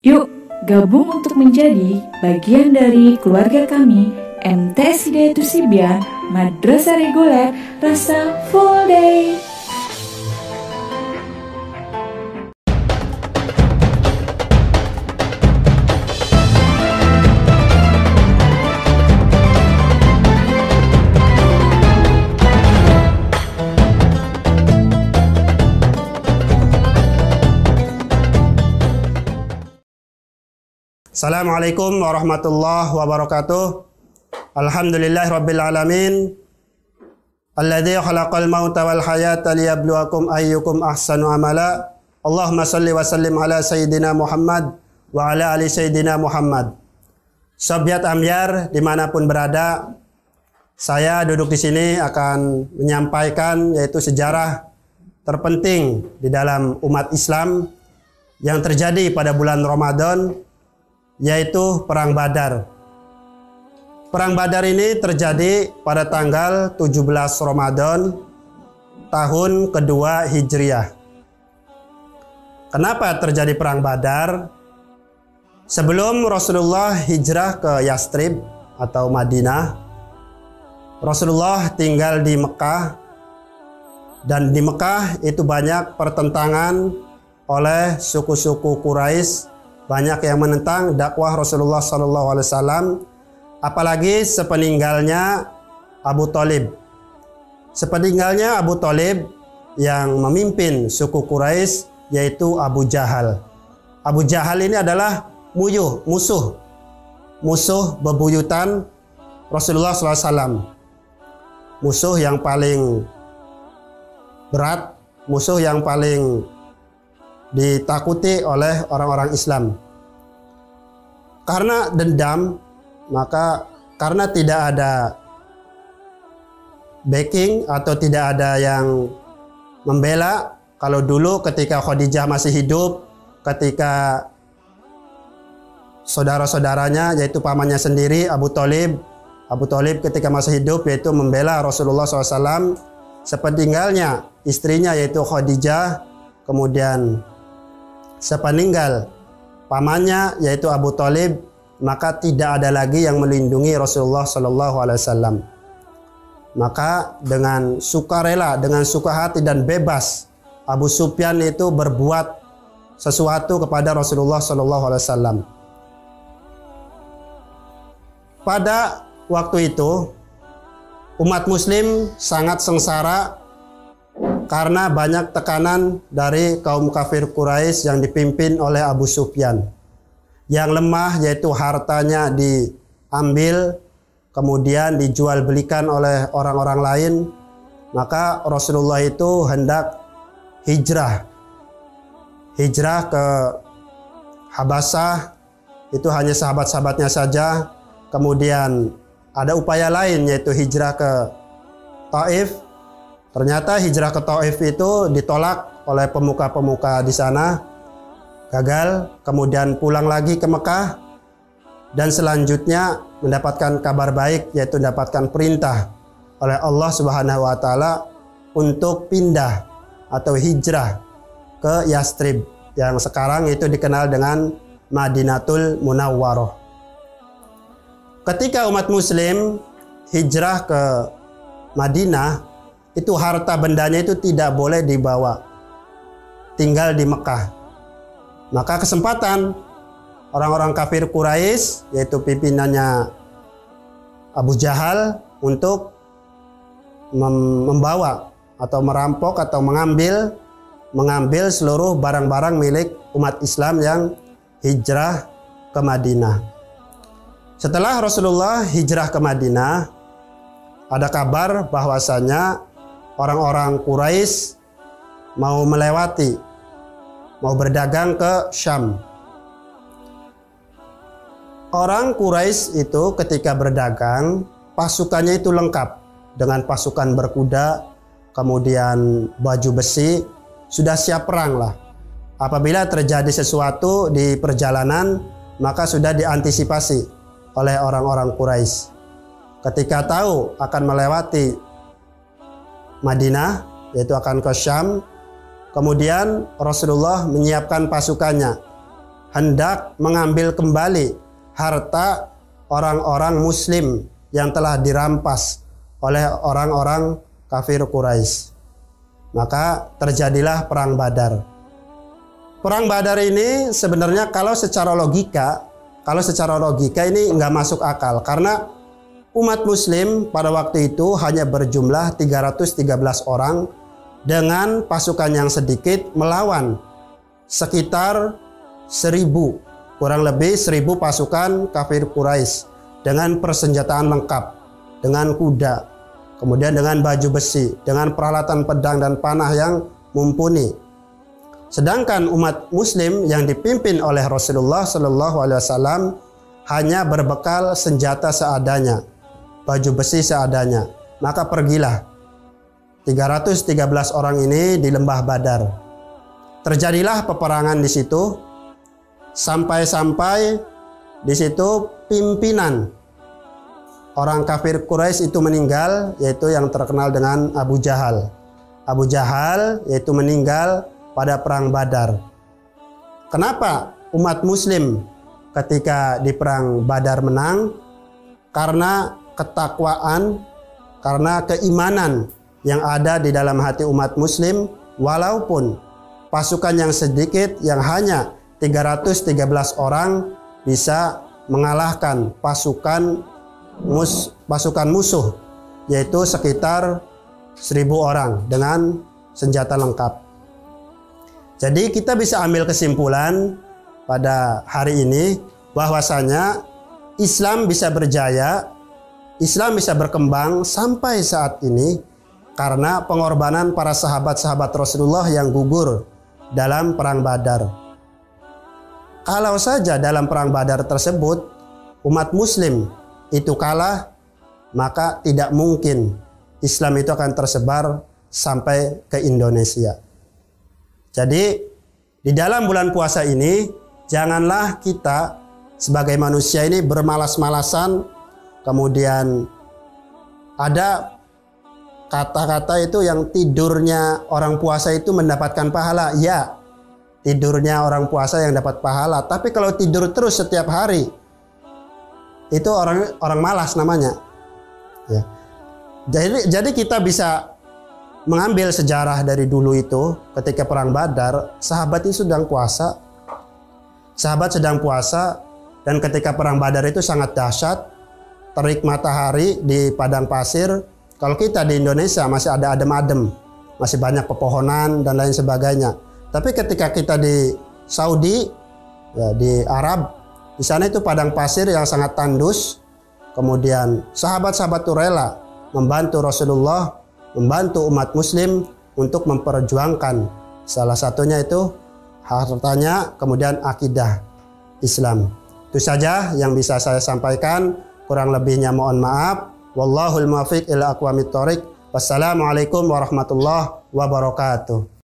Yuk, gabung untuk menjadi bagian dari keluarga kami MTSD Tusibian Madrasah Reguler Rasa Full Day. Assalamualaikum warahmatullahi wabarakatuh. Alhamdulillah rabbil alamin. Alladzi khalaqal mauta wal hayata liyabluwakum ayyukum ahsanu amala. Allahumma salli wa sallim ala sayyidina Muhammad wa ala ali sayyidina Muhammad. Sobyat Amyar di mana pun berada, saya duduk di sini akan menyampaikan yaitu sejarah terpenting di dalam umat Islam yang terjadi pada bulan Ramadan yaitu Perang Badar. Perang Badar ini terjadi pada tanggal 17 Ramadan tahun kedua Hijriah. Kenapa terjadi Perang Badar? Sebelum Rasulullah hijrah ke Yastrib atau Madinah, Rasulullah tinggal di Mekah dan di Mekah itu banyak pertentangan oleh suku-suku Quraisy banyak yang menentang dakwah Rasulullah Sallallahu Alaihi Wasallam, apalagi sepeninggalnya Abu Talib. Sepeninggalnya Abu Talib yang memimpin suku Quraisy yaitu Abu Jahal. Abu Jahal ini adalah muyuh, musuh, musuh bebuyutan Rasulullah SAW. Musuh yang paling berat, musuh yang paling ditakuti oleh orang-orang Islam. Karena dendam, maka karena tidak ada backing atau tidak ada yang membela, kalau dulu ketika Khadijah masih hidup, ketika saudara-saudaranya yaitu pamannya sendiri Abu Talib, Abu Talib ketika masih hidup yaitu membela Rasulullah SAW, sepeninggalnya istrinya yaitu Khadijah, kemudian sepeninggal pamannya yaitu Abu Talib maka tidak ada lagi yang melindungi Rasulullah Shallallahu Alaihi Wasallam. Maka dengan sukarela, dengan suka hati dan bebas, Abu Sufyan itu berbuat sesuatu kepada Rasulullah Shallallahu Alaihi Wasallam. Pada waktu itu, umat Muslim sangat sengsara karena banyak tekanan dari kaum kafir Quraisy yang dipimpin oleh Abu Sufyan. Yang lemah yaitu hartanya diambil kemudian dijual belikan oleh orang-orang lain, maka Rasulullah itu hendak hijrah. Hijrah ke Habasah itu hanya sahabat-sahabatnya saja. Kemudian ada upaya lain yaitu hijrah ke Taif Ternyata hijrah ke Taif itu ditolak oleh pemuka-pemuka di sana. Gagal, kemudian pulang lagi ke Mekah dan selanjutnya mendapatkan kabar baik yaitu mendapatkan perintah oleh Allah Subhanahu wa taala untuk pindah atau hijrah ke Yastrib yang sekarang itu dikenal dengan Madinatul Munawwaroh. Ketika umat muslim hijrah ke Madinah itu harta bendanya itu tidak boleh dibawa. Tinggal di Mekah. Maka kesempatan orang-orang kafir Quraisy yaitu pimpinannya Abu Jahal untuk membawa atau merampok atau mengambil mengambil seluruh barang-barang milik umat Islam yang hijrah ke Madinah. Setelah Rasulullah hijrah ke Madinah, ada kabar bahwasanya orang-orang Quraisy mau melewati, mau berdagang ke Syam. Orang Quraisy itu ketika berdagang, pasukannya itu lengkap dengan pasukan berkuda, kemudian baju besi, sudah siap perang lah. Apabila terjadi sesuatu di perjalanan, maka sudah diantisipasi oleh orang-orang Quraisy. Ketika tahu akan melewati Madinah yaitu akan ke Syam. Kemudian Rasulullah menyiapkan pasukannya hendak mengambil kembali harta orang-orang muslim yang telah dirampas oleh orang-orang kafir Quraisy. Maka terjadilah perang Badar. Perang Badar ini sebenarnya kalau secara logika, kalau secara logika ini nggak masuk akal karena umat muslim pada waktu itu hanya berjumlah 313 orang dengan pasukan yang sedikit melawan sekitar seribu kurang lebih seribu pasukan kafir Quraisy dengan persenjataan lengkap dengan kuda kemudian dengan baju besi dengan peralatan pedang dan panah yang mumpuni. Sedangkan umat muslim yang dipimpin oleh Rasulullah Shallallahu alaihi wasallam hanya berbekal senjata seadanya baju besi seadanya maka pergilah 313 orang ini di lembah Badar terjadilah peperangan di situ sampai-sampai di situ pimpinan orang kafir Quraisy itu meninggal yaitu yang terkenal dengan Abu Jahal. Abu Jahal yaitu meninggal pada perang Badar. Kenapa umat muslim ketika di perang Badar menang? Karena ketakwaan, karena keimanan yang ada di dalam hati umat muslim walaupun pasukan yang sedikit yang hanya 313 orang bisa mengalahkan pasukan mus, pasukan musuh yaitu sekitar 1000 orang dengan senjata lengkap. Jadi kita bisa ambil kesimpulan pada hari ini bahwasanya Islam bisa berjaya, Islam bisa berkembang sampai saat ini karena pengorbanan para sahabat-sahabat Rasulullah yang gugur dalam perang Badar. Kalau saja dalam perang Badar tersebut umat muslim itu kalah, maka tidak mungkin Islam itu akan tersebar sampai ke Indonesia. Jadi di dalam bulan puasa ini janganlah kita sebagai manusia ini bermalas-malasan kemudian ada kata-kata itu yang tidurnya orang puasa itu mendapatkan pahala. Ya, tidurnya orang puasa yang dapat pahala. Tapi kalau tidur terus setiap hari, itu orang orang malas namanya. Ya. Jadi jadi kita bisa mengambil sejarah dari dulu itu ketika perang Badar, sahabat itu sedang puasa. Sahabat sedang puasa dan ketika perang Badar itu sangat dahsyat. Terik matahari di padang pasir. Kalau kita di Indonesia masih ada adem-adem, masih banyak pepohonan dan lain sebagainya tapi ketika kita di Saudi, ya, di Arab, di sana itu padang pasir yang sangat tandus. Kemudian sahabat-sahabat itu rela membantu Rasulullah, membantu umat muslim untuk memperjuangkan salah satunya itu hartanya, kemudian akidah Islam. Itu saja yang bisa saya sampaikan. Kurang lebihnya mohon maaf. Wallahul muwaffiq ila aqwamit thoriq. Wassalamualaikum warahmatullahi wabarakatuh.